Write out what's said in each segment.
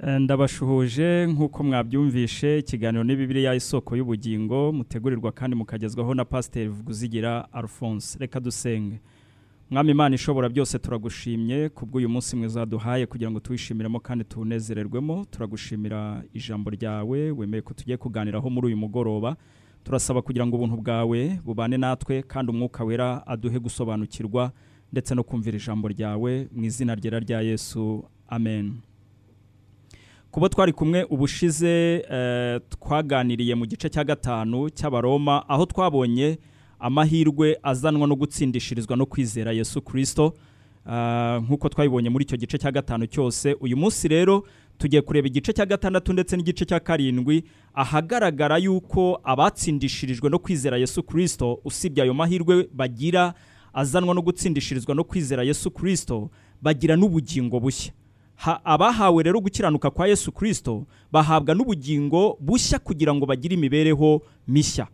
ndabashuhuje nk'uko mwabyumvishe ikiganiro ni Bibiliya isoko y'ubugingo mutegurirwa kandi mukagezwaho na pasiteri vuguzigira alphonse. Reka dusenge. Mwami imana ishobora byose turagushimye kubw'uyu munsi mwiza duhaye kugira ngo tuwishimiremo kandi tuwunezererwemo. Turagushimira ijambo ryawe wemeye ko tugiye kuganiraho muri uyu mugoroba. Turasaba kugira ngo ubuntu bwawe bubane natwe kandi umwuka wera aduhe gusobanukirwa ndetse no kumvira ijambo ryawe mu izina ryera rya yesu. Amen. Kuba twari kumwe ubushize twaganiriye mu gice cya gatanu cy'abaroma aho twabonye amahirwe azanwa no gutsindishirizwa no kwizera yesu kirisito nk'uko twabibonye muri icyo gice cya gatanu cyose uyu munsi rero tugiye kureba igice cya gatandatu ndetse n'igice cya karindwi ahagaragara yuko abatsindishirijwe no kwizera yesu kirisito usibye ayo mahirwe bagira azanwa no gutsindishirizwa no kwizera yesu kirisito bagira n'ubugingo bushya. Abahawe rero gukiranuka kwa yesu kirisito bahabwa n'ubugingo bushya kugira ngo bagire imibereho mishya.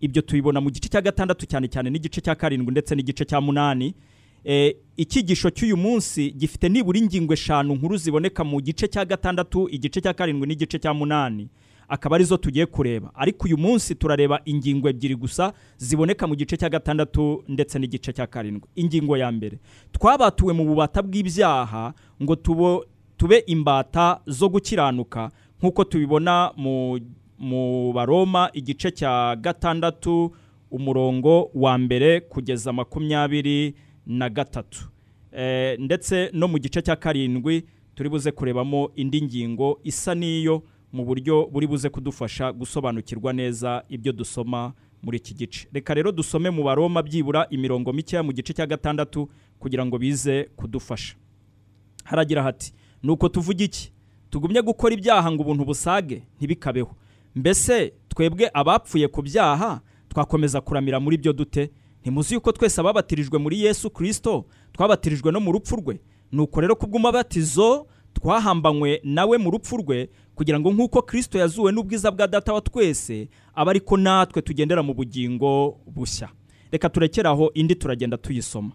Ibyo tubibona mu gice cya gatandatu cyane cyane n'igice cya karindwi ndetse n'igice cya munani. Icyigisho cy'uyu munsi gifite nibura ingingo eshanu nkuru ziboneka mu gice cya gatandatu igice cya karindwi n'igice cya munani. Akaba ari zo tugiye kureba. Ariko uyu munsi turareba ingingo ebyiri gusa ziboneka mu gice cya gatandatu ndetse n'igice cya karindwi. Ingingo ya mbere. Twabatuwe mu bubata bw'ibyaha ngo tube imbata zo gukiranuka. Nk'uko tubibona mu baroma igice cya gatandatu umurongo wa mbere kugeza makumyabiri na gatatu. Ndetse no mu gice cya karindwi turi buze kurebamo indi ngingo isa n'iyo. Mu buryo buri buze kudufasha gusobanukirwa neza ibyo dusoma muri iki gice. Reka rero dusome mu baroma byibura imirongo mikeya mu gice cya gatandatu kugira ngo bize kudufasha. Haragira hati nuko tuvuge iki? Tugumye gukora ibyaha ngo ubuntu busage? Ntibikabeho. Mbese twebwe abapfuye ku byaha twakomeza kuramira muri byo dute? Ntimuzi yuko twese ababatirijwe muri yesu kirisito twabatirijwe no mu rupfu rwe? Nuko rero kubw'umubatizo twahambanywe nawe mu rupfu rwe kugira ngo nk'uko kirisito yazuwe n'ubwiza bwa data wa twese abe ariko natwe tugendera mu bugingo bushya. Reka turekeraho indi turagenda tuyisoma.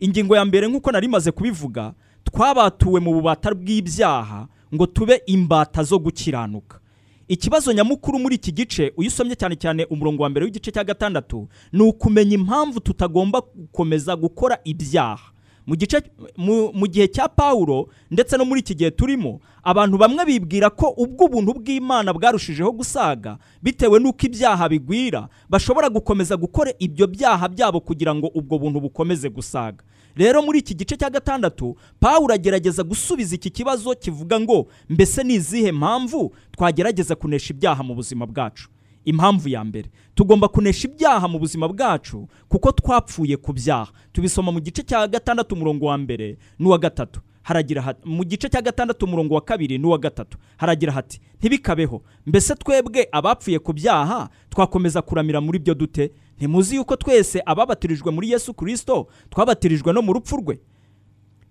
Ingingo ya mbere nk'uko nari maze kubivuga twabatuwe mu bubata bw'ibyaha ngo tube imbata zo gukiranuka. Ikibazo nyamukuru muri iki gice uyisomye cyane cyane umurongo wa mbere w'igice cya gatandatu ni ukumenya impamvu tutagomba gukomeza gukora ibyaha. Mu gihe cya pawulo ndetse no muri iki gihe turimo abantu bamwe bibwira ko ubwo ubuntu bw'imana bwarushijeho gusaga bitewe n'uko ibyaha bigwira bashobora gukomeza gukora ibyo byaha byabo kugira ngo ubwo buntu bukomeze gusaga. Rero muri iki gice cya gatandatu pawulo agerageza gusubiza iki kibazo kivuga ngo mbese ni izihe mpamvu twagerageza kunesha ibyaha mu buzima bwacu? Impamvu ya mbere. Tugomba kunesha ibyaha mu buzima bwacu kuko twapfuye ku byaha. Tubisoma mu gice cya gatandatu umurongo wa mbere n'uwa gatatu. Haragira mu gice cya gatandatu umurongo wa kabiri n'uwa gatatu. Haragira hati ntibikabeho. Mbese twebwe abapfuye ku byaha twakomeza kuramira muri byo dute? Ntimuzi yuko twese ababatirijwe muri yesu kirisito twabatirijwe no mu rupfu rwe?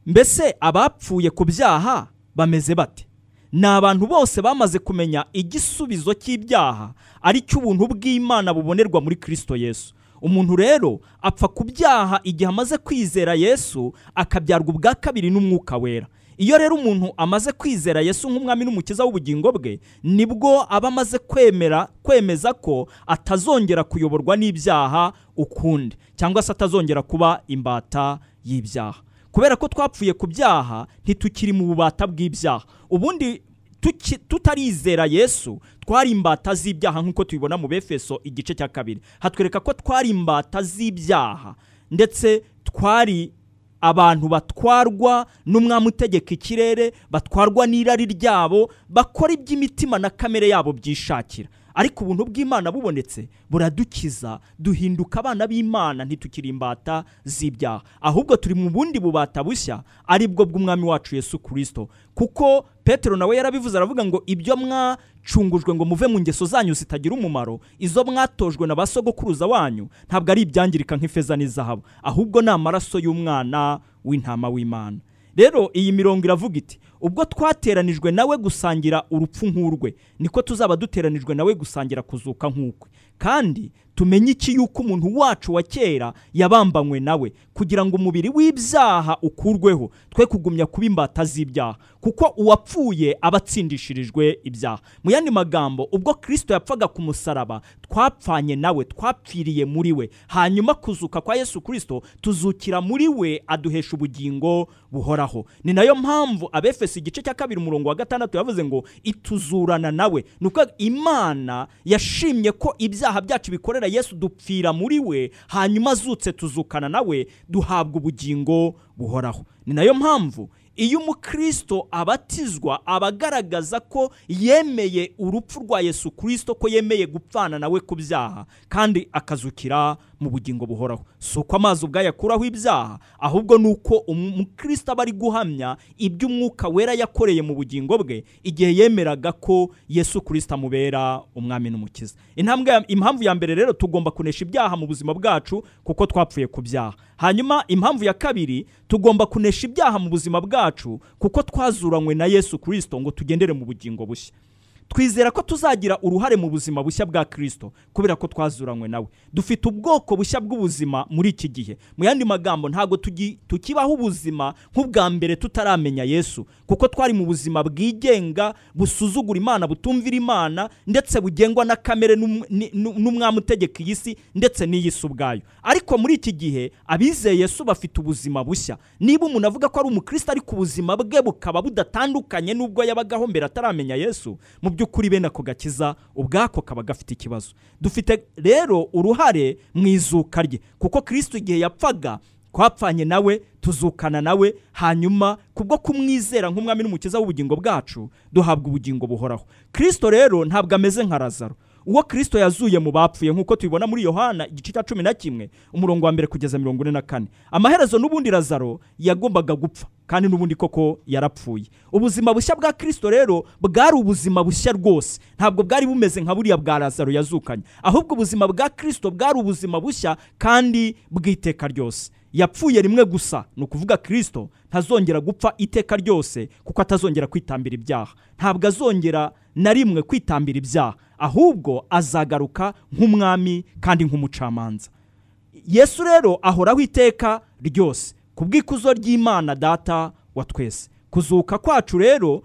Mbese abapfuye ku byaha bameze bate? Ni abantu bose bamaze kumenya igisubizo cy'ibyaha ari cyo ubuntu bw'imana bubonerwa muri kirisito yesu. Umuntu rero apfa ku byaha igihe amaze kwizera yesu akabyarwa ubwa kabiri n'umwuka wera. Iyo rero umuntu amaze kwizera yesu nk'umwami n'umukiza w'ubugingo bwe ni bwo aba amaze kwemera kwemeza ko atazongera kuyoborwa n'ibyaha ukundi cyangwa se atazongera kuba imbata y'ibyaha. Kubera ko twapfuye ku byaha ntitukiri mu bubata bw'ibyaha. Ubundi tutarizera yesu twari imbata z'ibyaha nk'uko tubibona mu befeso igice cya kabiri. Hatwereka ko twari imbata z'ibyaha ndetse twari abantu batwarwa n'umwami utegeka ikirere batwarwa n'irari ryabo bakora iby'imitima na kamere yabo byishakira. Ariko ubuntu bw'imana bubonetse buradukiza duhinduka abana b'imana ntitukiri imbata z'ibyaha. Ahubwo turi mu bundi bubata bushya ari bwo bw'umwami wacu yesu kirisito kuko petero nawe yarabivuze aravuga ngo ibyo mwacungujwe ngo muve mu ngeso zanyu zitagira umumaro izo mwatojwe na ba sogokuruza wanyu ntabwo ari ibyangirika nk'ifeza n'izahabu. Ahubwo ni amaraso y'umwana w'intama w'imana. Rero iyi mirongo iravuga iti ubwo twateranijwe nawe gusangira urupfu nk'urwe niko tuzaba duteranijwe nawe gusangira kuzuka nk'ukwe. Kandi tumenye iki yuko umuntu wacu wa kera yabambanywe nawe? Kugira ngo umubiri w'ibyaha ukurweho. Twe kugumya kuba imbata z'ibyaha. Kuko uwapfuye aba atsindishirijwe ibyaha. Mu yandi magambo ubwo kirisito yapfaga ku musaraba twapfanye nawe twapfiriye muri we. Hanyuma kuzuka kwa yesu kirisito tuzukira muri we aduhesha ubugingo buhoraho. Ni na yo mpamvu abefesi igice cya kabiri umurongo wa gatandatu yavuze ngo ituzurana nawe. Ni uko imana yashimye ko ibyaha byacu bikorera yesu dupfira muri we hanyuma azutse tuzukana nawe duhabwa ubugingo buhoraho. Ni na yo mpamvu iyo umukristo abatizwa aba agaragaza ko yemeye urupfu rwa yesu kirisito ko yemeye gupfana nawe ku byaha kandi akazukira mu bugingo buhoraho. Si uko amazi ubwayo akuraho ibyaha ahubwo ni uko umukristo aba ari guhamya ibyo umwuka wera yakoreye mu bugingo bwe igihe yemeraga ko yesu kirisito amubera umwami n'umukiza. Impamvu ya mbere rero tugomba kunesha ibyaha mu buzima bwacu kuko twapfuye ku byaha. Hanyuma impamvu ya kabiri tugomba kunesha ibyaha mu buzima bwacu kuko twazuranywe na yesu kirisito ngo tugendere mu bugingo bushya. Twizera ko tuzagira uruhare mu buzima bushya bwa kirisito kubera ko twazuranywe nawe. Dufite ubwoko bushya bw'ubuzima muri iki gihe. Mu yandi magambo ntabwo tukibaho ubuzima nk'ubwa mbere tutaramenya yesu kuko twari mu buzima bwigenga busuzugura imana butumvira imana ndetse bugengwa na kamere n'umwami utegeka iyi si ndetse n'iyi si ubwayo. Ariko muri iki gihe abizeye yesu bafite ubuzima bushya. Niba umuntu avuga ko ari umukristo ariko ubuzima bwe bukaba budatandukanye n'ubwo yabagaho mbere ataramenya yesu mu by'ukuri bene ako gakiza ubwako kaba gafite ikibazo. Dufite rero uruhare mu izuka rye kuko kirisito igihe yapfaga twapfanye nawe tuzukana nawe hanyuma kubwo kumwizera nk'umwami n'umukiza w'ubugingo bwacu duhabwa ubugingo buhoraho. Kirisito rero ntabwo ameze nka razaro uwo kirisito yazuye mu bapfuye nk'uko tubibona muri yohana igice cya cumi na kimwe umurongo wa mbere kugeza mirongo ine na kane. Amaherezo n'ubundi razaro yagombaga gupfa kandi n'ubundi koko yarapfuye. Ubuzima bushya bwa kirisito rero bwari ubuzima bushya rwose. Ntabwo bwari bumeze nka buriya bwa razaro yazukanye. Ahubwo ubuzima bwa kirisito bwari ubuzima bushya kandi bw'iteka ryose. Yapfuye rimwe gusa ni ukuvuga kirisito ntazongera gupfa iteka ryose kuko atazongera kwitambira ibyaha. Ntabwo azongera na rimwe kwitambira ibyaha ahubwo azagaruka nk'umwami kandi nk'umucamanza. Yesu rero ahoraho iteka ryose ku bw'ikuzo ry'imana data wa twese. Kuzuka kwacu rero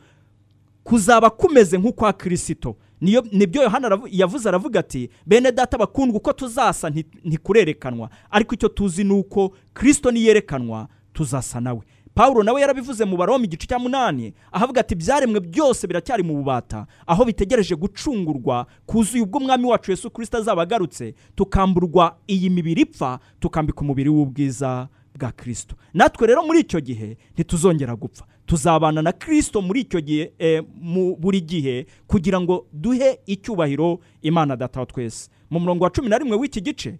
kuzaba kumeze nk'ukwa kirisito ni byo yohana yavuze aravuga ati bene data bakundwa uko tuzasa ntikurerekanwa ariko icyo tuzi ni uko kirisito niyerekanwa tuzasa nawe paul nawe yarabivuze mu baroma igice cya munani ahavuga ati ibyaremwe byose biracyari mu bubata. Aho bitegereje gucungurwa kuzuye ubwo umwami wacu yesu kirisito azaba agarutse tukamburwa iyi mibiri ipfa tukambika umubiri w'ubwiza bwa kirisito natwe rero muri icyo gihe ntituzongera gupfa. Tuzabana na kirisito muri icyo gihe mu buri gihe kugira ngo duhe icyubahiro imana data wa twese. Mu murongo wa cumi na rimwe w'iki gice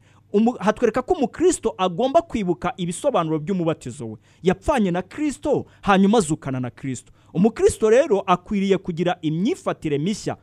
hatwereka ko umukristo agomba kwibuka ibisobanuro by'umubatizo we. Yapfanye na kirisito hanyuma azukana na kirisito umukristo rero akwiriye kugira imyifatire mishya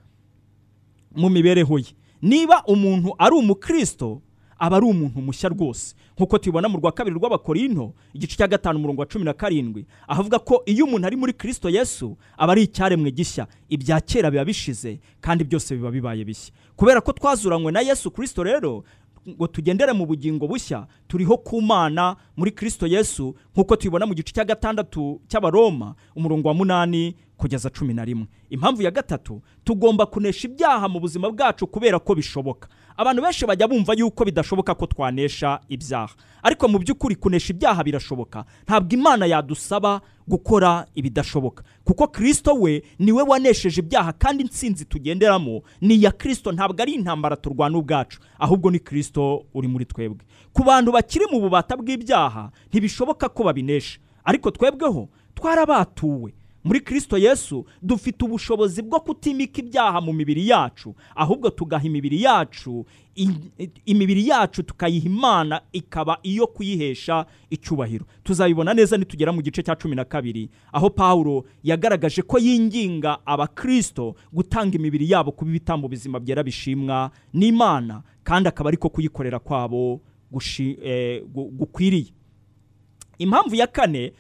mu mibereho ye. Niba umuntu ari umukristo aba ari umuntu mushya rwose. Nk'uko tubibona mu rwa kabiri rw'abakorinto igice cya gatanu umurongo wa cumi na karindwi ahavuga ko iyo umuntu ari muri kirisito yesu aba ari icyaremwe gishya. Ibya kera biba bishize kandi byose biba bibaye bishya. Kubera ko twazuranywe na yesu kirisito rero ngo tugendere mu bugingo bushya turiho ku mana muri kirisito yesu nk'uko tubibona mu gice cya gatandatu cy'abaroma umurongo wa munani kugeza cumi na rimwe. Impamvu ya gatatu tugomba kunesha ibyaha mu buzima bwacu kubera ko bishoboka. Abantu benshi bajya bumva yuko bidashoboka ko twanesha ibyaha. Ariko mu by'ukuri kunesha ibyaha birashoboka. Ntabwo imana yadusaba gukora ibidashoboka. Kuko kirisito we ni we wanesheje ibyaha kandi insinzi tugenderamo ni iya kirisito ntabwo ari intambara turwana ubwacu ahubwo ni kirisito uri muri twebwe. Ku bantu bakiri mu bubata bw'ibyaha ntibishoboka ko babinesha. Ariko twebweho twarabatuwe. Muri kirisito yesu dufite ubushobozi bwo kutimika ibyaha mu mibiri yacu. Ahubwo tugaha imibiri yacu imibiri yacu tukayiha imana ikaba iyo kuyihesha icyubahiro. Tuzabibona neza nitugera mu gice cya cumi na kabiri aho paul yagaragaje ko yinginga abakirisito gutanga imibiri yabo kuba ibitambo bizima byera bishimwa n'imana kandi akaba ariko kuyikorera kwabo gukwiriye. Impamvu ya kane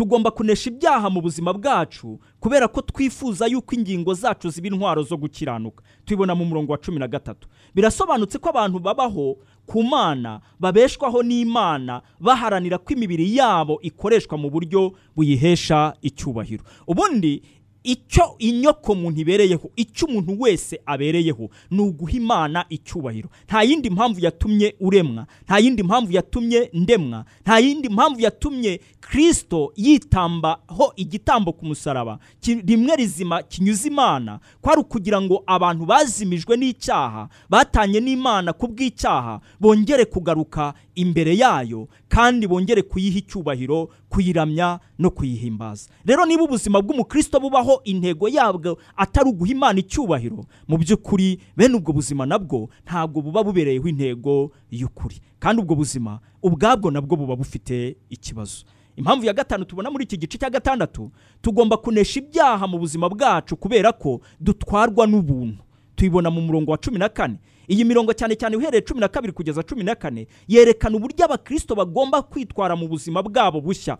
tugomba kunesha ibyaha mu buzima bwacu kubera ko twifuza yuko ingingo zacu ziba intwaro zo gukiranuka. Tubibona mu murongo wa cumi na gatatu. Birasobanutse ko abantu babaho ku mana babeshwaho n'imana baharanira ko imibiri yabo ikoreshwa mu buryo buyihesha icyubahiro. Ubundi icyo inyoko muntu ibereyeho icyo umuntu wese abereyeho ni uguha imana icyubahiro. Nta yindi mpamvu yatumye uremwa nta yindi mpamvu yatumye ndemwa nta yindi mpamvu yatumye kirisito yitambaho igitambo ku musaraba. Rimwe rizima kinyuze imana. Kwari ukugira ngo abantu bazimijwe n'icyaha batanye n'imana ku bw'icyaha bongere kugaruka imbere yayo kandi bongere kuyiha icyubahiro kuyiramya no kuyihimbaza. Rero niba ubuzima bw'umukristo bubaho intego yabwo atari uguha imana icyubahiro. Mu by'ukuri bene ubwo buzima nabwo ntabwo buba bubereyeho intego y'ukuri. Kandi ubwo buzima ubwabwo nabwo buba bufite ikibazo. Impamvu ya gatanu tubona muri iki gice cya gatandatu tugomba kunesha ibyaha mu buzima bwacu kubera ko dutwarwa n'ubuntu. Tuyibona mu murongo wa cumi na kane. Iyi mirongo cyane cyane uhereye cumi na kabiri kugeza cumi na kane yerekana uburyo abakristo bagomba kwitwara mu buzima bwabo bushya.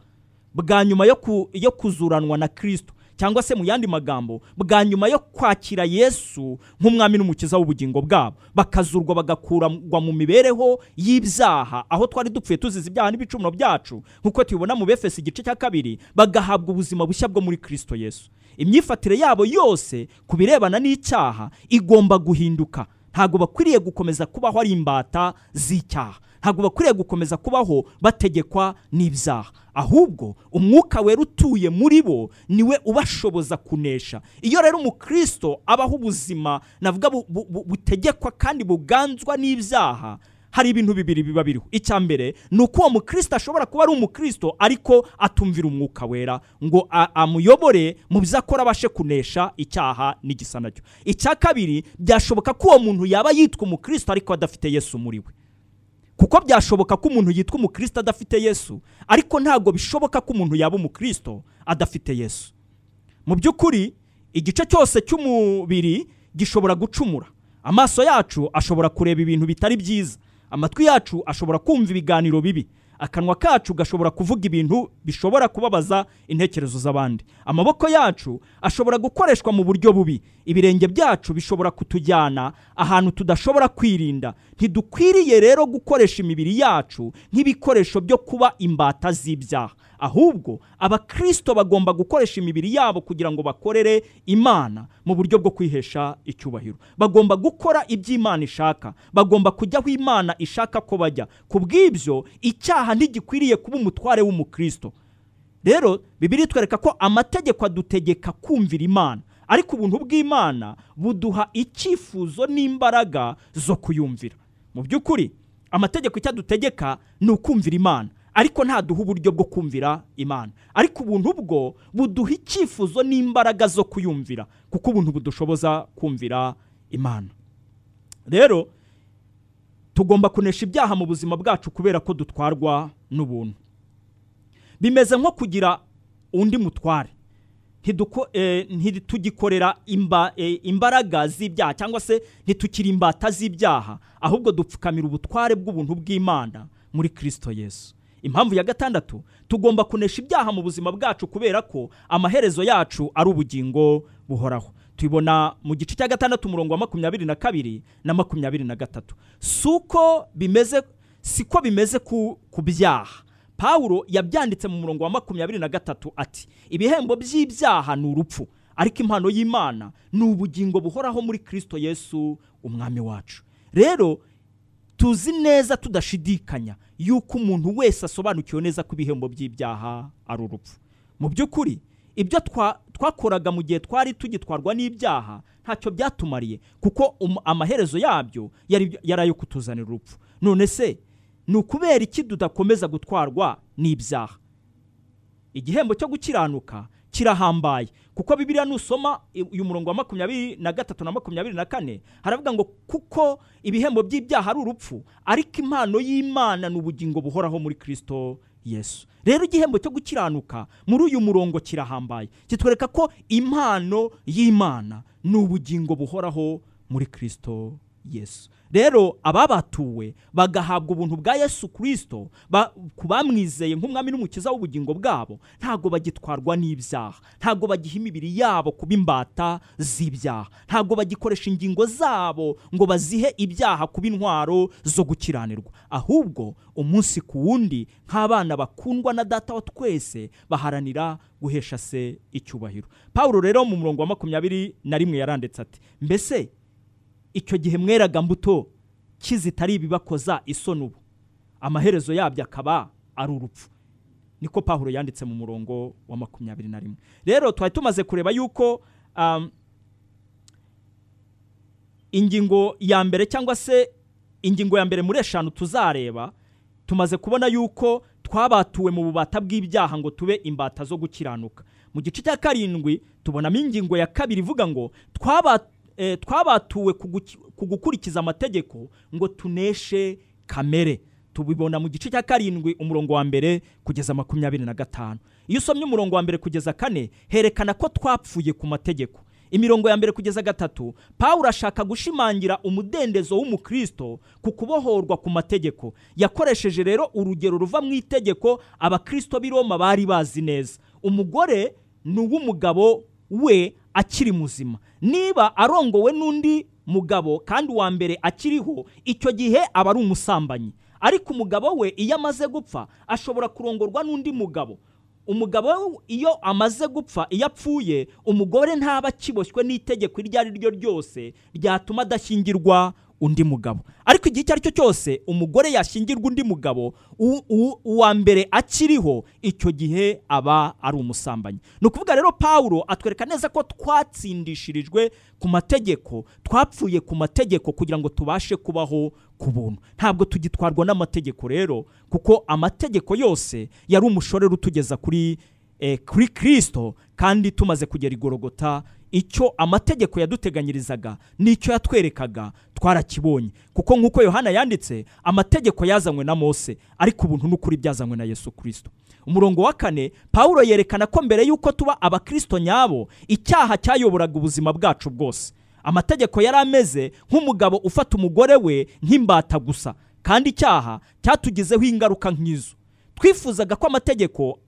Bwa nyuma yo, ku, yo kuzuranwa na kristo. Cyangwa se mu yandi magambo bwa nyuma yo kwakira yesu nk'umwami n'umukiza w'ubugingo bwabo. Bakazurwa bagakurwa mu mibereho y'ibyaha. Aho twari dupfuye tuzize ibyaha n'ibicumuro byacu nk'uko tubibona mu befesi igice cya kabiri bagahabwa ubuzima bushya bwo muri kristo yesu. Imyifatire yabo yose ku birebana n'icyaha igomba guhinduka. Ntabwo bakwiriye gukomeza kubaho ari imbata z'icyaha. Ntabwo bakwiriye gukomeza kubaho bategekwa n'ibyaha. Ahubwo umwuka wera utuye muri bo ni we ubashoboza kunesha. Iyo rero umukristo abaho ubuzima navuga bu- bu- bu- butegekwa kandi buganzwa n'ibyaha hari ibintu bibiri biba biriho. Icya mbere ni uko uwo mukristo ashobora kuba ari umukristo ariko atumvira umwuka wera ngo amuyobore mu byo akora abashe kunesha icyaha n'igisa na cyo icya kabiri byashoboka ko uwo muntu yaba yitwa umukristo ariko adafite yesu muri we. Kuko byashoboka ko umuntu yitwa umukristo adafite yesu ariko ntabwo bishoboka ko umuntu yaba umukristo adafite yesu. Mu by'ukuri igice cyose cy'umubiri gishobora gucumura. Amaso yacu ashobora kureba ibintu bitari byiza amatwi yacu ashobora kumva ibiganiro bibi akanwa kacu gashobora kuvuga ibintu bishobora kubabaza intekerezo z'abandi. Amaboko yacu ashobora gukoreshwa mu buryo bubi. Ibirenge byacu bishobora kutujyana ahantu tudashobora kwirinda. Ntidukwiriye rero gukoresha imibiri yacu nk'ibikoresho byo kuba imbata z'ibyaha. Ahubwo abakristo bagomba gukoresha imibiri yabo kugira ngo bakorere imana mu buryo bwo kwihesha icyubahiro. Bagomba gukora ibyo imana ishaka. Bagomba kujya aho imana ishaka ko bajya. Ku bw'ibyo icyaha ntigikwiriye kuba umutware w'umukristo. Rero bibiri twereka ko amategeko adutegeka kumvira imana. Ariko ubuntu bw'imana buduha icyifuzo n'imbaraga zo kuyumvira. Mu by'ukuri amategeko icyo adutegeka ni ukumvira imana. Ariko ntaduha uburyo bwo kumvira imana. Ariko ubuntu bwo buduha icyifuzo n'imbaraga zo kuyumvira kuko ubuntu budushoboza kumvira imana. Rero tugomba kunesha ibyaha mu buzima bwacu kubera ko dutwarwa n'ubuntu. Bimeze nko kugira undi mutware. Eh, ntitugikorera eh, imbaraga z'ibyaha cyangwa se ntitukiri imbata z'ibyaha ahubwo dupfukamira ubutware bw'ubuntu bw'imana muri kristo yesu. Impamvu ya gatandatu tugomba kunesha ibyaha mu buzima bwacu kubera ko amaherezo yacu ari ubugingo buhoraho. Tubibona mu gice cya gatandatu umurongo wa makumyabiri na kabiri na makumyabiri na gatatu. Si uko bimeze siko bimeze ku, byaha. Pawulo yabyanditse mu murongo wa makumyabiri na gatatu ati ibihembo by'ibyaha ni urupfu ariko impano y'imana ni ubugingo buhoraho muri kristo yesu umwami wacu. Rero tuzi neza tudashidikanya yuko umuntu wese asobanukiwe neza ko ibihembo by'ibyaha ari urupfu. Mu by'ukuri ibyo twa- twakoraga mu gihe twari tugitwarwa n'ibyaha ntacyo byatumariye kuko um- amaherezo yabyo yari ayo kutuzanira urupfu. None se ni ukubera iki tudakomeza gutwarwa n'ibyaha? Igihembo cyo gukiranuka kirahambaye kuko bibiliya nusoma uyu murongo wa makumyabiri na gatatu na makumyabiri na kane haravuga ngo kuko ibihembo by'ibyaha ari urupfu ariko impano y'imana ni ubugingo buhoraho muri kristo yesu. Rero igihembo cyo gukiranuka muri uyu murongo kirahambaye. Kitwereka ko impano y'imana ni ubugingo buhoraho muri kristo yesu. Rero ababatuwe bagahabwa ubuntu bwa yesu kirisito ku bamwizeye nk'umwami n'umukiza w'ubugingo bwabo ntabwo bagitwarwa n'ibyaha ntabwo bagiha imibiri yabo kuba imbata z'ibyaha ntabwo bagikoresha ingingo zabo ngo bazihe ibyaha kuba intwaro zo gukiranirwa. Ahubwo umunsi ku wundi nk'abana bakundwa na data wa twese baharanira guhesha se icyubahiro. Paul rero mu murongo wa makumyabiri na rimwe yaranditse ati mbese icyo gihe mweraga mbuto kizitari ibibakoza isoni ubu. Amaherezo yabyo akaba ari urupfu. Niko pahuro yanditse mu murongo wa makumyabiri na rimwe. Rero twari tumaze kureba yuko ingingo ya mbere cyangwa se ingingo ya mbere muri eshanu tuzareba tumaze kubona yuko twabatuwe mu bubata bw'ibyaha ngo tube imbata zo gukiranuka. Mu gice cya karindwi tubonamo ingingo ya kabiri ivuga ngo twabatuwe ku gukurikiza amategeko ngo tuneshe kamere. Tubibona mu gice cya karindwi umurongo wa mbere kugeza makumyabiri na gatanu. Iyo usomye umurongo wa mbere kugeza kane herekana ko twapfuye ku mategeko. Imirongo ya mbere kugeza gatatu paul ashaka gushimangira umudendezo w'umukristo ku kubohorwa ku mategeko. Yakoresheje rero urugero ruva mu itegeko abakristo b'i roma bari bazi neza. Umugore ni uw'umugabo we akiri muzima. Niba arongowe n'undi mugabo kandi uwa mbere akiriho icyo gihe aba ari umusambanyi. Ariko umugabo we iyo amaze gupfa ashobora kurongorwa n'undi mugabo. Umugabo iyo amaze gupfa iyo apfuye umugore ntaba akiboshywe n'itegeko iryo ari ryo ryose ryatuma adashyingirwa undi mugabo. Ariko igihe icyo ari cyo cyose umugore yashyingirwa undi mugabo uwa mbere akiriho icyo gihe aba ari umusambanyi. Ni ukuvuga rero paul atwereka neza ko twatsindishirijwe ku mategeko twapfuye ku mategeko kugira ngo tubashe kubaho ku buntu. Ntabwo tugitwarwa n'amategeko rero kuko amategeko yose yari umushorero utugeza kuri kuri kirisito kandi tumaze kugera igorogota icyo amategeko yaduteganyirizaga n'icyo yatwerekaga twarakibonye. Kuko nk'uko yohana yanditse amategeko yazanywe na mose ariko ubuntu n'ukuri byazanywe na yesu kirisito umurongo wa kane paul yerekana ko mbere y'uko tuba abakirisito nyabo icyaha cyayoboraga ubuzima bwacu bwose. Amategeko yari ameze nk'umugabo ufata umugore we nk'imbata gusa kandi icyaha cyatugizeho ingaruka nk'izo. Twifuzaga ko amategeko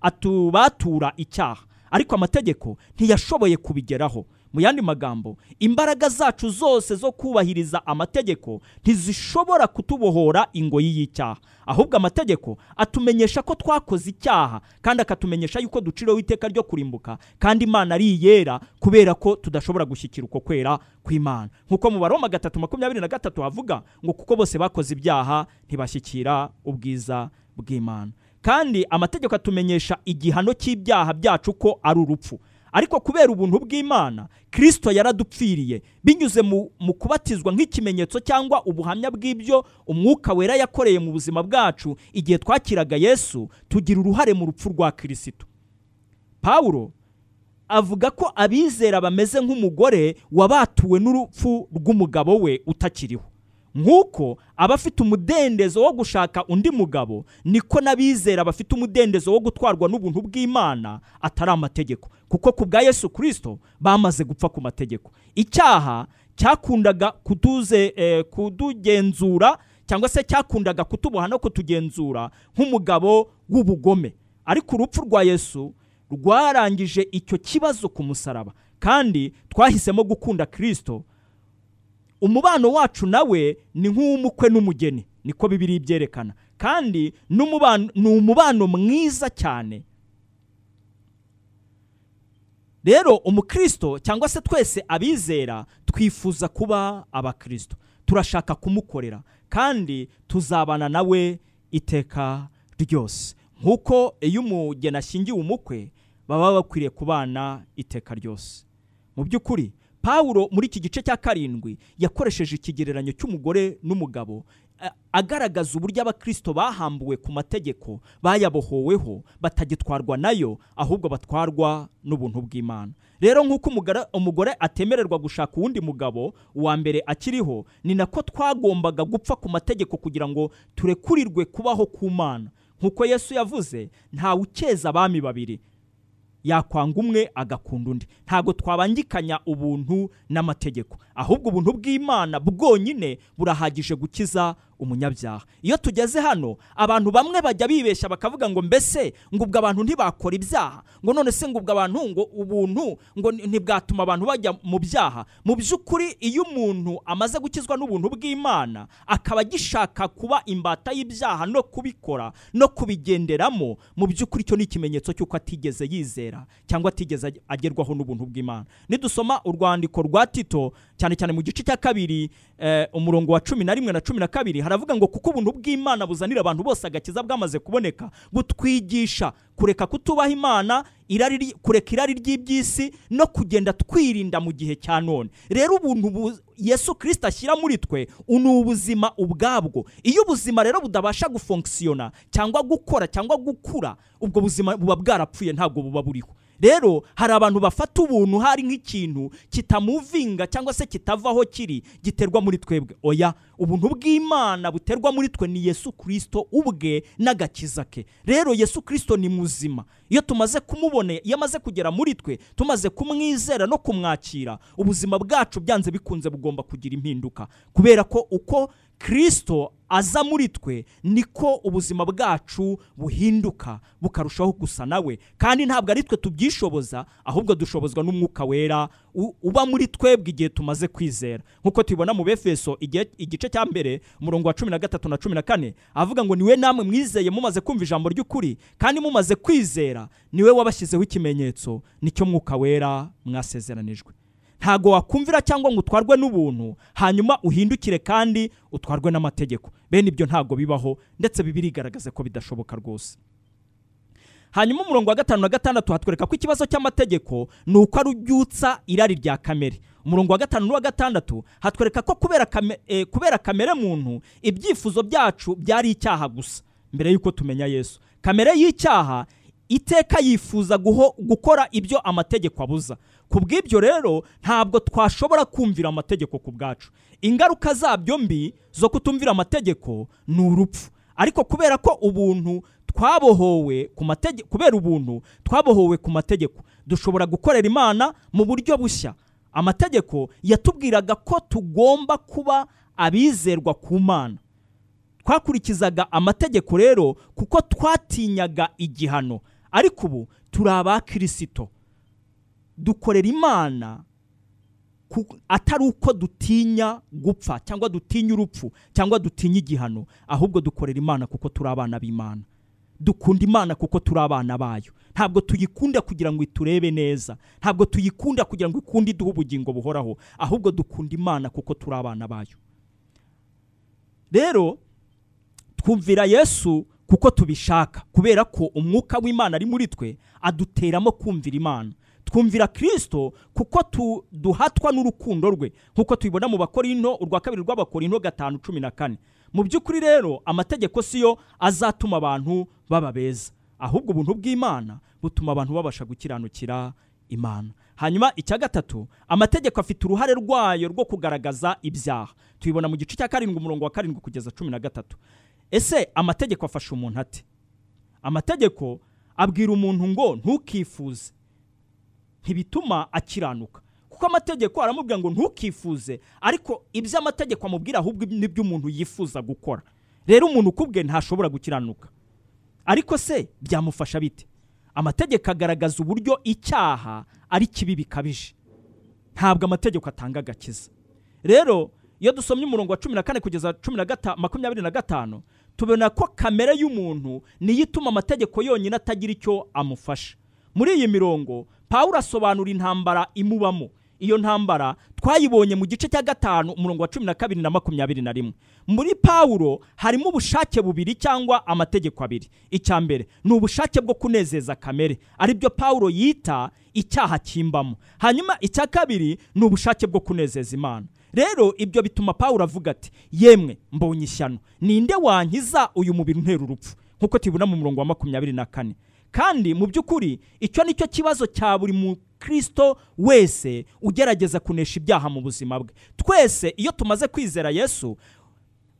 atubatura icyaha. Ariko amategeko ntiyashoboye kubigeraho. Mu yandi magambo imbaraga zacu zose zo kubahiriza amategeko ntizishobora kutubohora ingoyi y'icyaha. Ahubwo amategeko atumenyesha ko twakoze icyaha kandi akatumenyesha yuko duciriweho iteka ryo kurimbuka kandi imana ari iyera kubera ko tudashobora gushyikira uko kwera kw'imana. Nk'uko mu baroma gatatu makumyabiri na gatatu havuga ngo kuko bose bakoze ibyaha ntibashyikira ubwiza bw'imana. Kandi amategeko atumenyesha igihano cy'ibyaha byacu ko ari urupfu. Ariko kubera ubuntu bw'imana kirisito yaradupfiriye binyuze mu kubatizwa nk'ikimenyetso cyangwa ubuhamya bw'ibyo umwuka wera yakoreye mu buzima bwacu igihe twakiraga yesu tugira uruhare mu rupfu rwa kirisito paul avuga ko abizera bameze nk'umugore wabatuwe n'urupfu rw'umugabo we utakiriho. Nk'uko abafite umudendezo wo gushaka undi mugabo niko n'abizera bafite umudendezo wo gutwarwa n'ubuntu bw'imana atari amategeko. Kuko ku bwa yesu kirisito bamaze gupfa ku mategeko. Icyaha cyakundaga kutuze kudugenzura cyangwa se cyakundaga kutuboha no kutugenzura nk'umugabo w'ubugome. Ariko urupfu rwa yesu rwarangije icyo kibazo ku musaraba. Kandi twahisemo gukunda kirisito umubano wacu nawe ni nk'uw'umukwe n'umugeni. Niko bibiri byerekana kandi ni umubano mwiza cyane. Rero umukristo cyangwa se twese abizera twifuza kuba abakristo. Turashaka kumukorera. Kandi tuzabana nawe iteka ryose. Nk'uko iyo umugeni ashyingiwe umukwe baba bakwiriye kubana iteka ryose. Mu by'ukuri Pawulo muri iki gice cya karindwi yakoresheje ikigereranyo cy'umugore n'umugabo agaragaza uburyo abakristo bahambuwe ku mategeko bayabohoweho batagitwarwa na yo ahubwo batwarwa n'ubuntu bw'imana. Rero nk'uko umugore atemererwa gushaka uwundi mugabo uwa mbere akiriho ni nako twagombaga gupfa ku mategeko kugira ngo turekurirwe kubaho ku mana. Nk'uko yesu yavuze ntawe ukeza abami babiri. Yakwanga umwe agakunda undi. Ntabwo twabangikanya ubuntu n'amategeko. Ahubwo ubuntu bw'imana bwonyine burahagije gukiza umunyabyaha. Iyo tugeze hano abantu bamwe bajya bibeshya bakavuga ngo mbese ngo ubwo abantu ntibakora ibyaha? Ngo none se ngo ubwo abantu ngo ubuntu ngo ntibwatuma abantu bajya mu byaha? Mu by'ukuri iyo umuntu amaze gukizwa n'ubuntu bw'imana akaba agishaka kuba imbata y'ibyaha no kubikora no kubigenderamo mu by'ukuri icyo ni ikimenyetso cy'uko atigeze yizera cyangwa atigeze agerwaho n'ubuntu bw'imana. Nidusoma urwandiko rwa tito cyane cyane mu gice cya kabiri umurongo wa cumi na rimwe na cumi na kabiri haravuga ngo kuko ubuntu bw'imana buzanira abantu bose agakiza bwamaze kuboneka butwigisha kureka kutubaha imana kureka irari ry'iby'isi no kugenda twirinda mu gihe cya none. Rero ubuntu yesu kirisita ashyira muri twe ni ubuzima ubwabwo. Iyo ubuzima rero budabasha gufonkisiyona cyangwa gukora cyangwa gukura ubwo buzima buba bwarapfuye ntabwo buba buriho. Rero hari abantu bafata ubuntu hari nk'ikintu kitamuvinga cyangwa se kitavaho kiri giterwa muri twebwe. Oya ubuntu bw'imana buterwa muri twe ni yesu kirisito ubwe n'agakiza ke. Rero yesu kirisito ni muzima. Iyo tumaze kumubona iyo amaze kugera muri twe tumaze kumwizera no kumwakira ubuzima bwacu byanze bikunze bugomba kugira impinduka. Kubera ko uko kirisito aza muri twe niko ubuzima bwacu buhinduka bukarushaho gusa nawe kandi ntabwo ari twe tubyishoboza ahubwo dushobozwa n'umwuka wera uba muri twebwe igihe tumaze kwizera. Nk'uko tubibona mu befeso igice cya mbere umurongo wa cumi na gatatu na cumi na kane avuga ngo ni we namwe mwizeye mumaze kumva ijambo ry'ukuri kandi mumaze kwizera ni we wabashyizeho ikimenyetso ni cyo mwuka wera mwasezeranijwe. Ntago wakumvira cyangwa ngo utwarwe n'ubuntu hanyuma uhindukire kandi utwarwe n'amategeko. Bene ibyo ntago bibaho ndetse bibiri igaragaza ko bidashoboka rwose. Hanyuma umurongo wa gatanu na gatandatu hatwereka ko ikibazo cy'amategeko ni uko arubyutsa irari rya kamere. Umurongo wa gatanu n'uwa gatandatu hatwereka ko eh, kubera kamere muntu ibyifuzo byacu byari icyaha gusa mbere y'uko tumenya yesu. Kamere y'icyaha iteka yifuza gukora ibyo amategeko abuza. Ku bw'ibyo rero ntabwo twashobora kumvira amategeko ku bwacu ingaruka zabyo mbi zo kutumvira amategeko ni urupfu. Ariko kubera ko ubuntu twabohowe ku mategeko kubera ubuntu twabohowe ku mategeko dushobora gukorera imana mu buryo bushya. Amategeko yatubwiraga ko tugomba kuba abizerwa ku mana. Twakurikizaga amategeko rero kuko twatinyaga igihano. Ariko ubu turi abakirisito dukorera imana atari uko dutinya gupfa cyangwa dutinya urupfu cyangwa dutinya igihano ahubwo dukorera imana kuko turi abana b'imana. Dukunda imana kuko turi abana bayo. Ntabwo tuyikunda kugira ngo iturebe neza. Ntabwo tuyikunda kugira ngo ikunde iduhe ubugingo buhoraho. Ahubwo dukunda imana kuko turi abana bayo. Rero twumvira yesu kuko tubishaka kubera ko umwuka w'imana ari muri twe aduteramo kumvira imana. Twumvira kirisito kuko duhatwa n'urukundo rwe. Nk'uko tubibona mu bakorino urwa kabiri rw'abakorino gatanu cumi na kane. Mu by'ukuri rero amategeko si yo azatuma abantu baba beza. Ahubwo ubuntu bw'imana butuma abantu babasha gukiranukira imana. Hanyuma icya gatatu amategeko afite uruhare rwayo rwo kugaragaza ibyaha. Tubibona mu gice cya karindwi umurongo wa karindwi kugeza cumi na gatatu. Ese amategeko afasha umuntu ate? Amategeko abwira umuntu ngo ntukifuze. Ntibituma akiranuka. Kuko amategeko aramubwira ngo ntukifuze ariko ibyo amategeko amubwira ahubwo ni byo umuntu yifuza gukora. Rero umuntu ukubwe ntashobora gukiranuka. Ariko se byamufasha bite? Amategeko agaragaza uburyo icyaha ari kibi bikabije. Ntabwo amategeko atanga agakiza. Rero iyo dusomye umurongo wa cumi na kane kugeza cumi na gatanu makumyabiri na gatanu tubona ko kamere y'umuntu niyo ituma amategeko yonyine atagira icyo amufasha. Muri iyi mirongo pawulo asobanura intambara imubamo. Iyo ntambara twayibonye mu gice cya gatanu umurongo wa cumi na kabiri na makumyabiri na rimwe. Muri pawulo harimo ubushake bubiri cyangwa amategeko abiri. Icya mbere ni ubushake bwo kunezeza kamere. Aribyo pawulo yita icyaha kimbamo. Hanyuma icya kabiri ni ubushake bwo kunezeza imana. Rero ibyo bituma pawulo avuga ati yemwe mbonye ishyano. Ninde wankiza uyu mubiri untera urupfu? Nk'uko tubibona mu murongo wa makumyabiri na kane. Kandi mu by'ukuri icyo ni cyo kibazo cya buri mukristo wese ugerageza kunesha ibyaha mu buzima bwe. Twese iyo tumaze kwizera yesu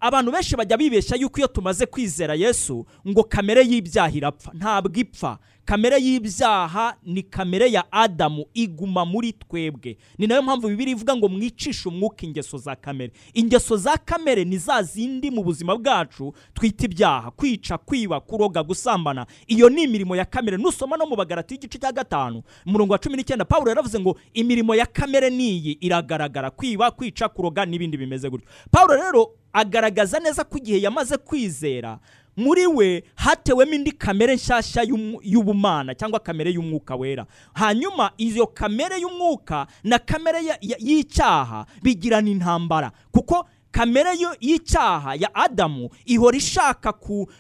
abantu benshi bajya bibeshya yuko iyo tumaze kwizera yesu ngo kamere y'ibyaha irapfa. Ntabwo ipfa. Kamere y'ibyaha ni kamere ya adamu iguma muri twebwe. Ni na yo mpamvu bibiri ivuga ngo mwicishe umwuka ingeso za kamere. Ingeso za kamere ni za zindi mu buzima bwacu twita ibyaha. Kwica kwiba kuroga gusambana. Iyo ni imirimo ya kamere. Nusoma no mu bagarati y'igice cya gatanu umurongo wa cumi n'icyenda pawulo yaravuze ngo imirimo ya kamere niyi iragaragara. Kwiba kwica kuroga n'ibindi bimeze gutyo. Pawulo rero agaragaza neza ko igihe yamaze kwizera muri we hatewemo indi kamere nshyashya y'ubumana cyangwa kamere y'umwuka wera. Hanyuma iyo kamere y'umwuka na kamere ya- ya- y'icyaha bigirana intambara. Kuko kamere y'icyaha ya adamu ihora ishaka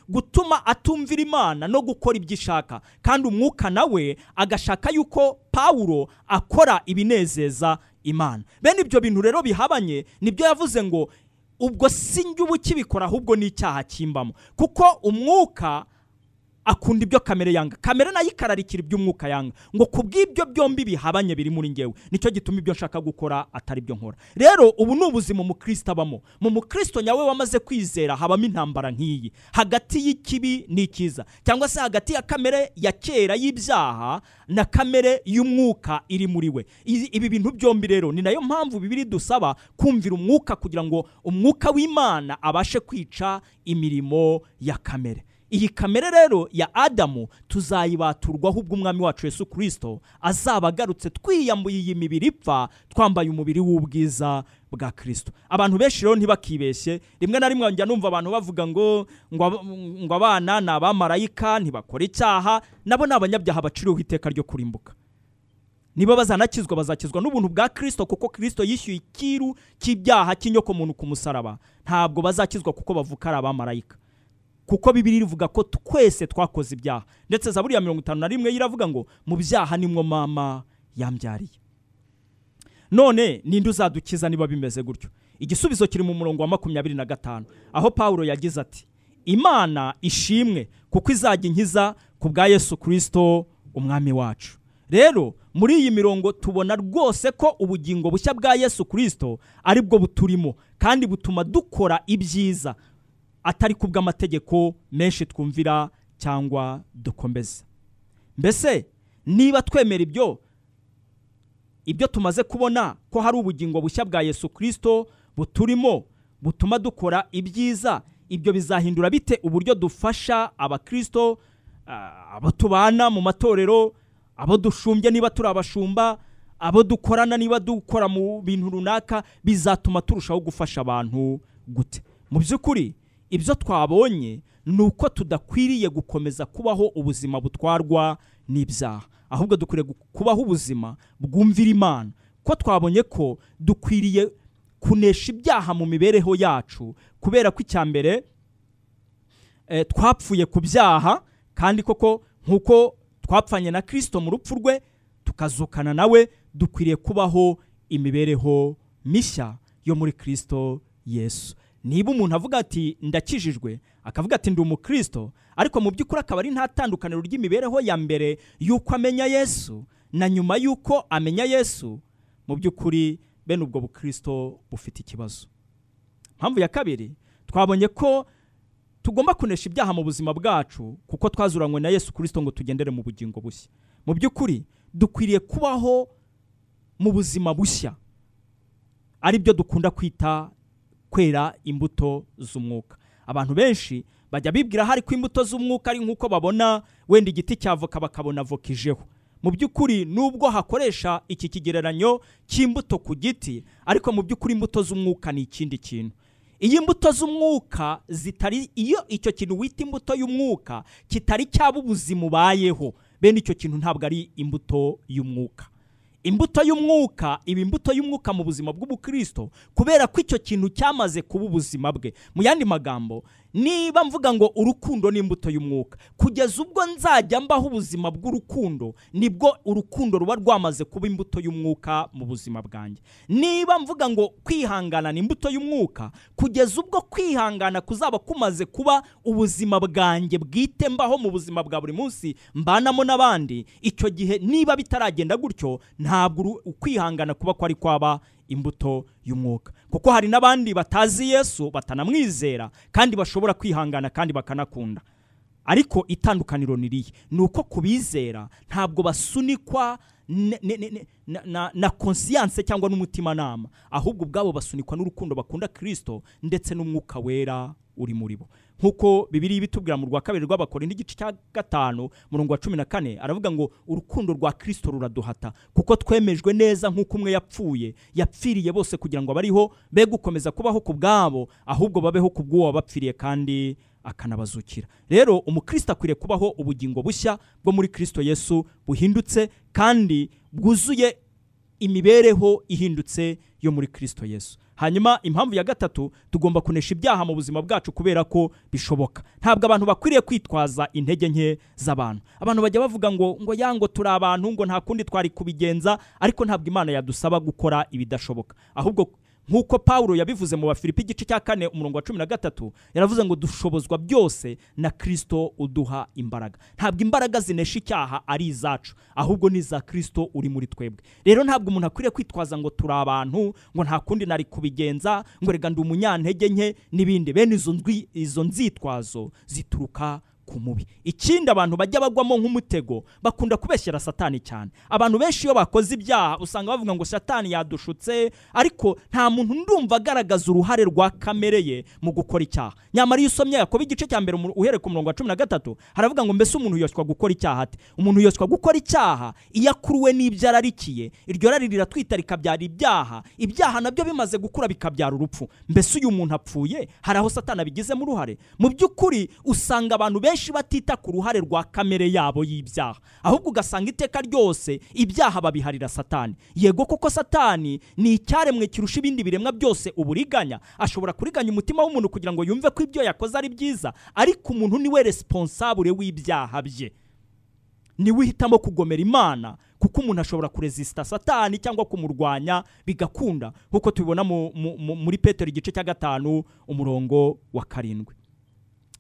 gutuma atumvira imana no gukora ibyo ishaka. Kandi umwuka nawe agashaka yuko pawulo akora ibinezeza imana. Bene ibyo bintu rero bihabanye ni byo yavuze ngo ubwo si njye uba ukibikora ahubwo ni icyaha kimbamo. Kuko umwuka akunda ibyo kamere yanga. Kamere na yo ikararikira ibyo umwuka yanga. Ngo ku bw'ibyo byombi bihabanye biri muri ngewe ni cyo gituma ibyo nshaka gukora atari byo nkora. Rero ubu ni ubuzima umukristo abamo. Mu mukristo nyawe wamaze kwizera habamo intambara nk'iyi. Hagati y'ikibi n'icyiza cyangwa se hagati ya kamere ya kera y'ibyaha na kamere y'umwuka iri muri we. Ibi bintu byombi rero ni na yo mpamvu bibiri dusaba kumvira umwuka kugira ngo umwuka w'imana abashe kwica imirimo ya kamere. Iyi kamere rero ya adamu tuzayibaturwaho ubwo umwami wacu yesu kirisito azaba agarutse twiyambuye iyi mibiri ipfa twambaye umubiri w'ubwiza bwa kirisito abantu benshi rero ntibakibeshye rimwe na rimwe njya numva abantu bavuga ngo ngo abana ni abamarayika ntibakora icyaha. Nabo ni abanyabyaha baciriweho iteka ryo kurimbuka. Niba bazanakizwa bazakizwa n'ubuntu bwa kirisito kuko kirisito yishyuye ikiru cy'ibyaha cy'inyokomuntu ku musaraba. Ntabwo bazakizwa kuko bavuka ari abamarayika. Kuko bibiri rivuga ko twese twakoze ibyaha. Ndetse zaburi ya mirongo itanu na rimwe iravuga ngo mu byaha nimwo mama yambyariye. None ninde uzadukiza niba bimeze gutyo? Igisubizo kiri mu murongo wa makumyabiri na gatanu. Aho pawulo yagize ati imana ishimwe kuko izajya inkiza ku bwa yesu kirisito umwami wacu. Rero muri iyi mirongo tubona rwose ko ubugingo bushya bwa yesu kirisito ari bwo buturimo kandi butuma dukora ibyiza atari ku bw'amategeko menshi twumvira cyangwa dukomeza. Mbese niba twemera ibyo ibyo tumaze kubona ko hari ubugingo bushya bwa yesu kirisito buturimo butuma dukora ibyiza ibyo bizahindura bite uburyo dufasha abakirisito ah, abo tubana mu matorero abo dushumbye niba turi abashumba abo dukorana niba dukora mu bintu runaka bizatuma turushaho gufasha abantu gute. Mu by'ukuri ibyo twabonye ni uko tudakwiriye gukomeza kubaho ubuzima butwarwa n'ibyaha. Ahubwo dukwiriye kubaho ubuzima bwumvira imana. Ko twabonye ko dukwiriye kunesha ibyaha mu mibereho yacu kubera ko icya mbere eh, twapfuye ku byaha kandi koko nk'uko twapfanye na kirisito mu rupfu rwe tukazukana nawe dukwiriye kubaho imibereho mishya yo muri kirisito yesu. Niba umuntu avuga ati ndakijijwe akavuga ati ndi umukristo ariko mu by'ukuri akaba ari nta tandukaniro ry'imibereho ya mbere y'uko amenya yesu na nyuma y'uko amenya yesu mu by'ukuri bene ubwo bukristo bufite ikibazo. Mpamvu ya kabiri twabonye ko tugomba kunesha ibyaha mu buzima bwacu kuko twazuranywe na yesu kirisito ngo tugendere mu bugingo bushya. Mu by'ukuri dukwiriye kubaho mu buzima bushya. Ari byo dukunda kwita kwera imbuto z'umwuka. Abantu benshi bajya bibwira hari ko imbuto z'umwuka ari nk'uko babona wenda igiti cy'avoka bakabona avoka ijeho. Mu by'ukuri nubwo hakoresha iki kigereranyo cy'imbuto ku giti ariko mu by'ukuri imbuto z'umwuka ni ikindi kintu. Iyo imbuto z'umwuka zitari iyo icyo kintu wita imbuto y'umwuka kitari cyaba ubuzima ubayeho bene icyo kintu ntabwo ari imbuto y'umwuka. Imbuto y'umwuka iba imbuto y'umwuka mu buzima bw'ubukristo kubera ko icyo kintu cyamaze kuba ubuzima bwe. Mu yandi magambo niba mvuga ngo urukundo ni imbuto y'umwuka. Kugeza ubwo nzajya mbaho ubuzima bw'urukundo ni bwo urukundo ruba rwamaze kuba imbuto y'umwuka mu buzima bwanjye. Niba mvuga ngo kwihangana ni imbuto y'umwuka kugeza ubwo kwihangana kuzaba kumaze kuba ubuzima bwanjye bwite mbaho mu buzima bwa buri munsi mbanamo n'abandi icyo gihe niba bitaragenda gutyo ntabwo ukwihangana kuba kwari kwaba imbuto y'umwuka. Kuko hari n'abandi batazi yesu batanamwizera kandi bashobora kwihangana kandi bakanakunda. Ariko itandukaniro ni riye ni uko ku bizera ntabwo basunikwa na konsiyanse cyangwa n'umutimanama. Ahubwo ubwabo basunikwa n'urukundo bakunda kirisito ndetse n'umwuka wera uri muri bo. Nk'uko bibiri bitubwira mu rwa kabiri rw'abakora n'igice cya gatanu murongo wa cumi na kane aravuga ngo urukundo rwa kirisito ruraduhata kuko twemejwe neza nk'uko umwe yapfuye yapfiriye bose kugira ngo abariho be gukomeza kubaho ku bwabo ahubwo babeho ku bw'uwo wabapfiriye kandi akanabazukira. Rero umukristo akwiriye kubaho ubugingo bushya bwo muri kirisito yesu buhindutse kandi bwuzuye imibereho ihindutse yo muri kirisito yesu. Hanyuma impamvu ya gatatu tugomba kunesha ibyaha mu buzima bwacu kubera ko bishoboka. Ntabwo abantu bakwiriye kwitwaza intege nke z'abantu. Abantu bajya bavuga ngo ngo ya ngo turi abantu ngo nta kundi twari kubigenza ariko ntabwo imana yadusaba gukora ibidashoboka. Ahubwo nk'uko pawulo yabivuze mu bafilipi igice cya kane umurongo wa cumi na gatatu yaravuze ngo dushobozwa byose na kirisito uduha imbaraga. Ntabwo imbaraga zinesha icyaha ari izacu ahubwo ni iza kirisito uri muri twebwe. Rero ntabwo umuntu akwiriye kwitwaza ngo turi abantu ngo nta kundi nari kubigenza ngo rega ndi umunyantege nke n'ibindi. Bene izo nzitwazo zituruka ku mubi. Ikindi abantu bajya bagwamo nk'umutego bakunda kubeshyera satani cyane. Abantu benshi iyo bakoze ibyaha usanga bavuga ngo satani yadushutse ariko nta muntu ndumva agaragaza uruhare rwa kamere ye mu gukora icyaha. Nyamara iyo usomye yakoba igice cya mbere uhereye ku murongo wa cumi na gatatu haravuga ngo mbese umuntu yoshywa gukora icyaha ate? Umuntu yoshywa gukora icyaha iyo akuruwe n'ibyo ararikiye. Iryo rari riratwita rikabyara ibyaha. Ibyaha na byo bimaze gukura bikabyara urupfu. Mbese uyu muntu apfuye? Hari aho satani abigizemo uruhare? Mu by'ukuri usanga abantu benshi batita ku ruhare rwa kamere yabo y'ibyaha. Ahubwo ugasanga iteka ryose ibyaha babiharira satani. Yego koko satani ni icyaremwe kirusha ibindi biremwa byose uburiganya. Ashobora kuriganya umutima w'umuntu kugira ngo yumve ko ibyo yakoze ari byiza ariko umuntu ni we responsable w'ibyaha bye. Niwe uhitamo kugomera imana kuko umuntu ashobora kurezisita satani cyangwa kumurwanya bigakunda. Nk'uko tubibona mu- mu- mu- muri petero igice cya gatanu umurongo wa karindwi.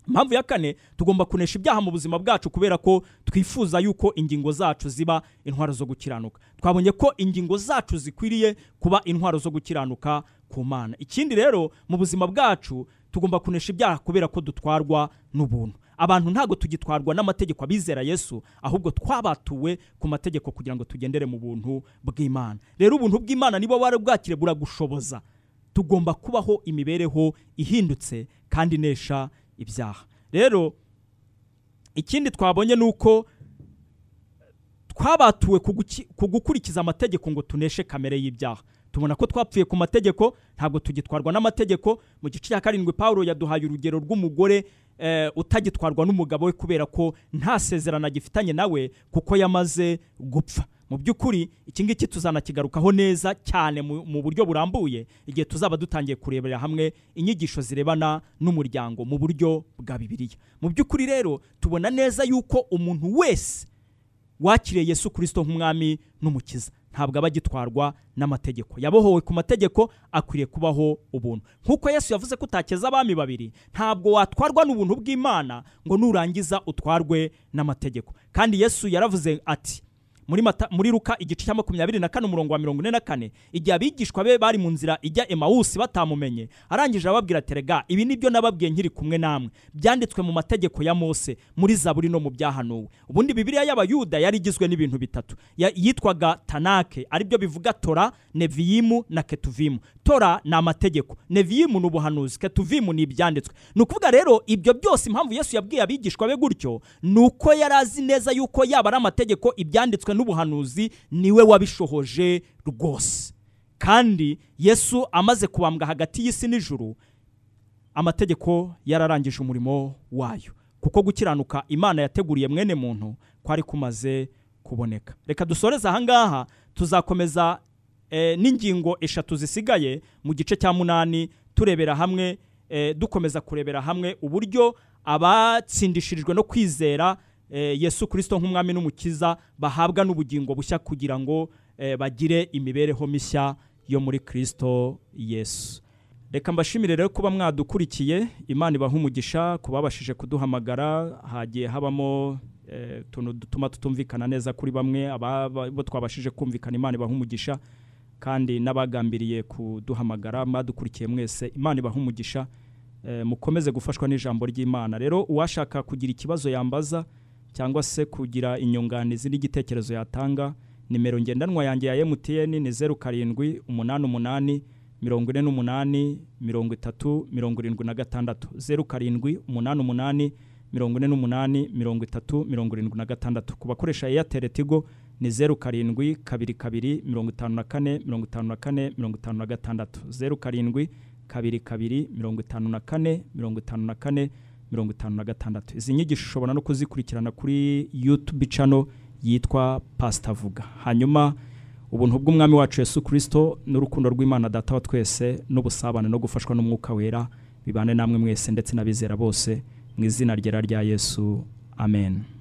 Impamvu ya kane tugomba kunesha ibyaha mu buzima bwacu kubera ko twifuza yuko ingingo zacu ziba intwaro zo gukiranuka. Twabonye ko ingingo zacu zikwiriye kuba intwaro zo gukiranuka ku mana. Ikindi rero mu buzima bwacu tugomba kunesha ibyaha kubera ko dutwarwa n'ubuntu. Abantu ntabwo tugitwarwa n'amategeko abizera yesu ahubwo twabatuwe ku mategeko kugira ngo tugendere mu buntu bw'imana. Rero ubuntu bw'imana nibo bari bwakire buragushoboza. Tugomba kubaho imibereho ihindutse kandi inesha ibyaha rero ikindi twabonye ni uko twabatuwe ku gukurikiza amategeko ngo tuneshe kamere y'ibyaha tubona ko twapfuye ku mategeko ntabwo tugitwarwa n'amategeko. Mu gice cya karindwi paul yaduhaye urugero rw'umugore eh, utagitwarwa n'umugabo we kubera ko nta sezerano agifitanye nawe kuko yamaze gupfa. Mu by'ukuri iki ngiki tuzanakigarukaho neza cyane mu buryo burambuye igihe tuzaba dutangiye kurebera hamwe inyigisho zirebana n'umuryango mu buryo bwa bibiliya. Mu by'ukuri rero tubona neza yuko umuntu wese wakiriye yesu kirisito nk'umwami n'umukiza. Ntabwo aba agitwarwa n'amategeko. Yabohowe ku mategeko akwiriye kubaho ubuntu. Nk'uko yesu yavuze ko utakeza abami babiri ntabwo watwarwa n'ubuntu bw'imana ngo nurangiza utwarwe n'amategeko. Kandi yesu yaravuze ati muri, ruka igice cya makumyabiri na kane umurongo wa mirongo ine na kane igihe abigishwa be bari mu nzira ijya emawusi batamumenye arangije arababwira ati rega ibi ni byo nababwiye nkiri kumwe namwe. Byanditswe mu mategeko ya mose muri zaburi no mu byahanuwe. Ubundi bibiliya y'abayuda yari igizwe n'ibintu bitatu. Yitwaga tanake ari byo bivuga tora neviyimu na ketuvimu. Tora ni amategeko neviyimu ni ubuhanuzi ketuvimu ni ibyanditswe. Ni ukuvuga rero ibyo byose impamvu yesu yabwiye abigishwa be gutyo ni uko yari azi neza yuko yaba ari amategeko ibyanditswe n'ubuhanuzi ni we wabishohoje rwose. Kandi yesu amaze kubambwa hagati y'isi n'ijuru amategeko yararangije umurimo wayo. Kuko gukiranuka imana yateguriye mwene muntu kwari kumaze kuboneka. Reka dusoreze ahangaha tuzakomeza eh, n'ingingo eshatu zisigaye mu gice cya munani turebera hamwe eh, dukomeza kurebera hamwe uburyo abatsindishirijwe no kwizera yesu kirisito nk'umwami n'umukiza bahabwa n'ubugingo bushya kugira ngo eh, bagire imibereho mishya yo muri kirisito yesu. Reka mbashimire rero kuba mwadukurikiye imana ibaha umugisha ku babashije kuduhamagara hagiye habamo eh, utuntu dutuma tutumvikana neza kuri bamwe abo twabashije kumvikana imana ibaha umugisha kandi n'abagambiriye kuduhamagara mwadukurikiye mwese imana ibaha umugisha eh, mukomeze gufashwa n'ijambo ry'imana. Rero uwashaka kugira ikibazo yambaza cyangwa se kugira inyunganizi n'igitekerezo yatanga nimero ngendanwa yanjye ya MTN ni zeru karindwi umunani umunani mirongo ine n'umunani mirongo itatu mirongo irindwi na gatandatu. Zeru karindwi umunani umunani mirongo ine n'umunani mirongo itatu mirongo irindwi na gatandatu. Ku bakoresha Airtel Tigo ni zeru karindwi kabiri kabiri mirongo itanu na kane mirongo itanu na kane mirongo itanu na gatandatu. Zeru karindwi kabiri kabiri mirongo itanu na kane mirongo itanu na kane mirongo itanu na gatandatu. Izi nyigisho ushobora no kuzikurikirana kuri YouTube channel yitwa Pastor Vuga hanyuma ubuntu bw'umwami wacu Yesu Kristo n'urukundo rw'Imana data wa twese n'ubusabane no gufashwa n'umwuka wera bibane namwe mwese ndetse n'abizera bose mu izina ryera rya Yesu. Amen.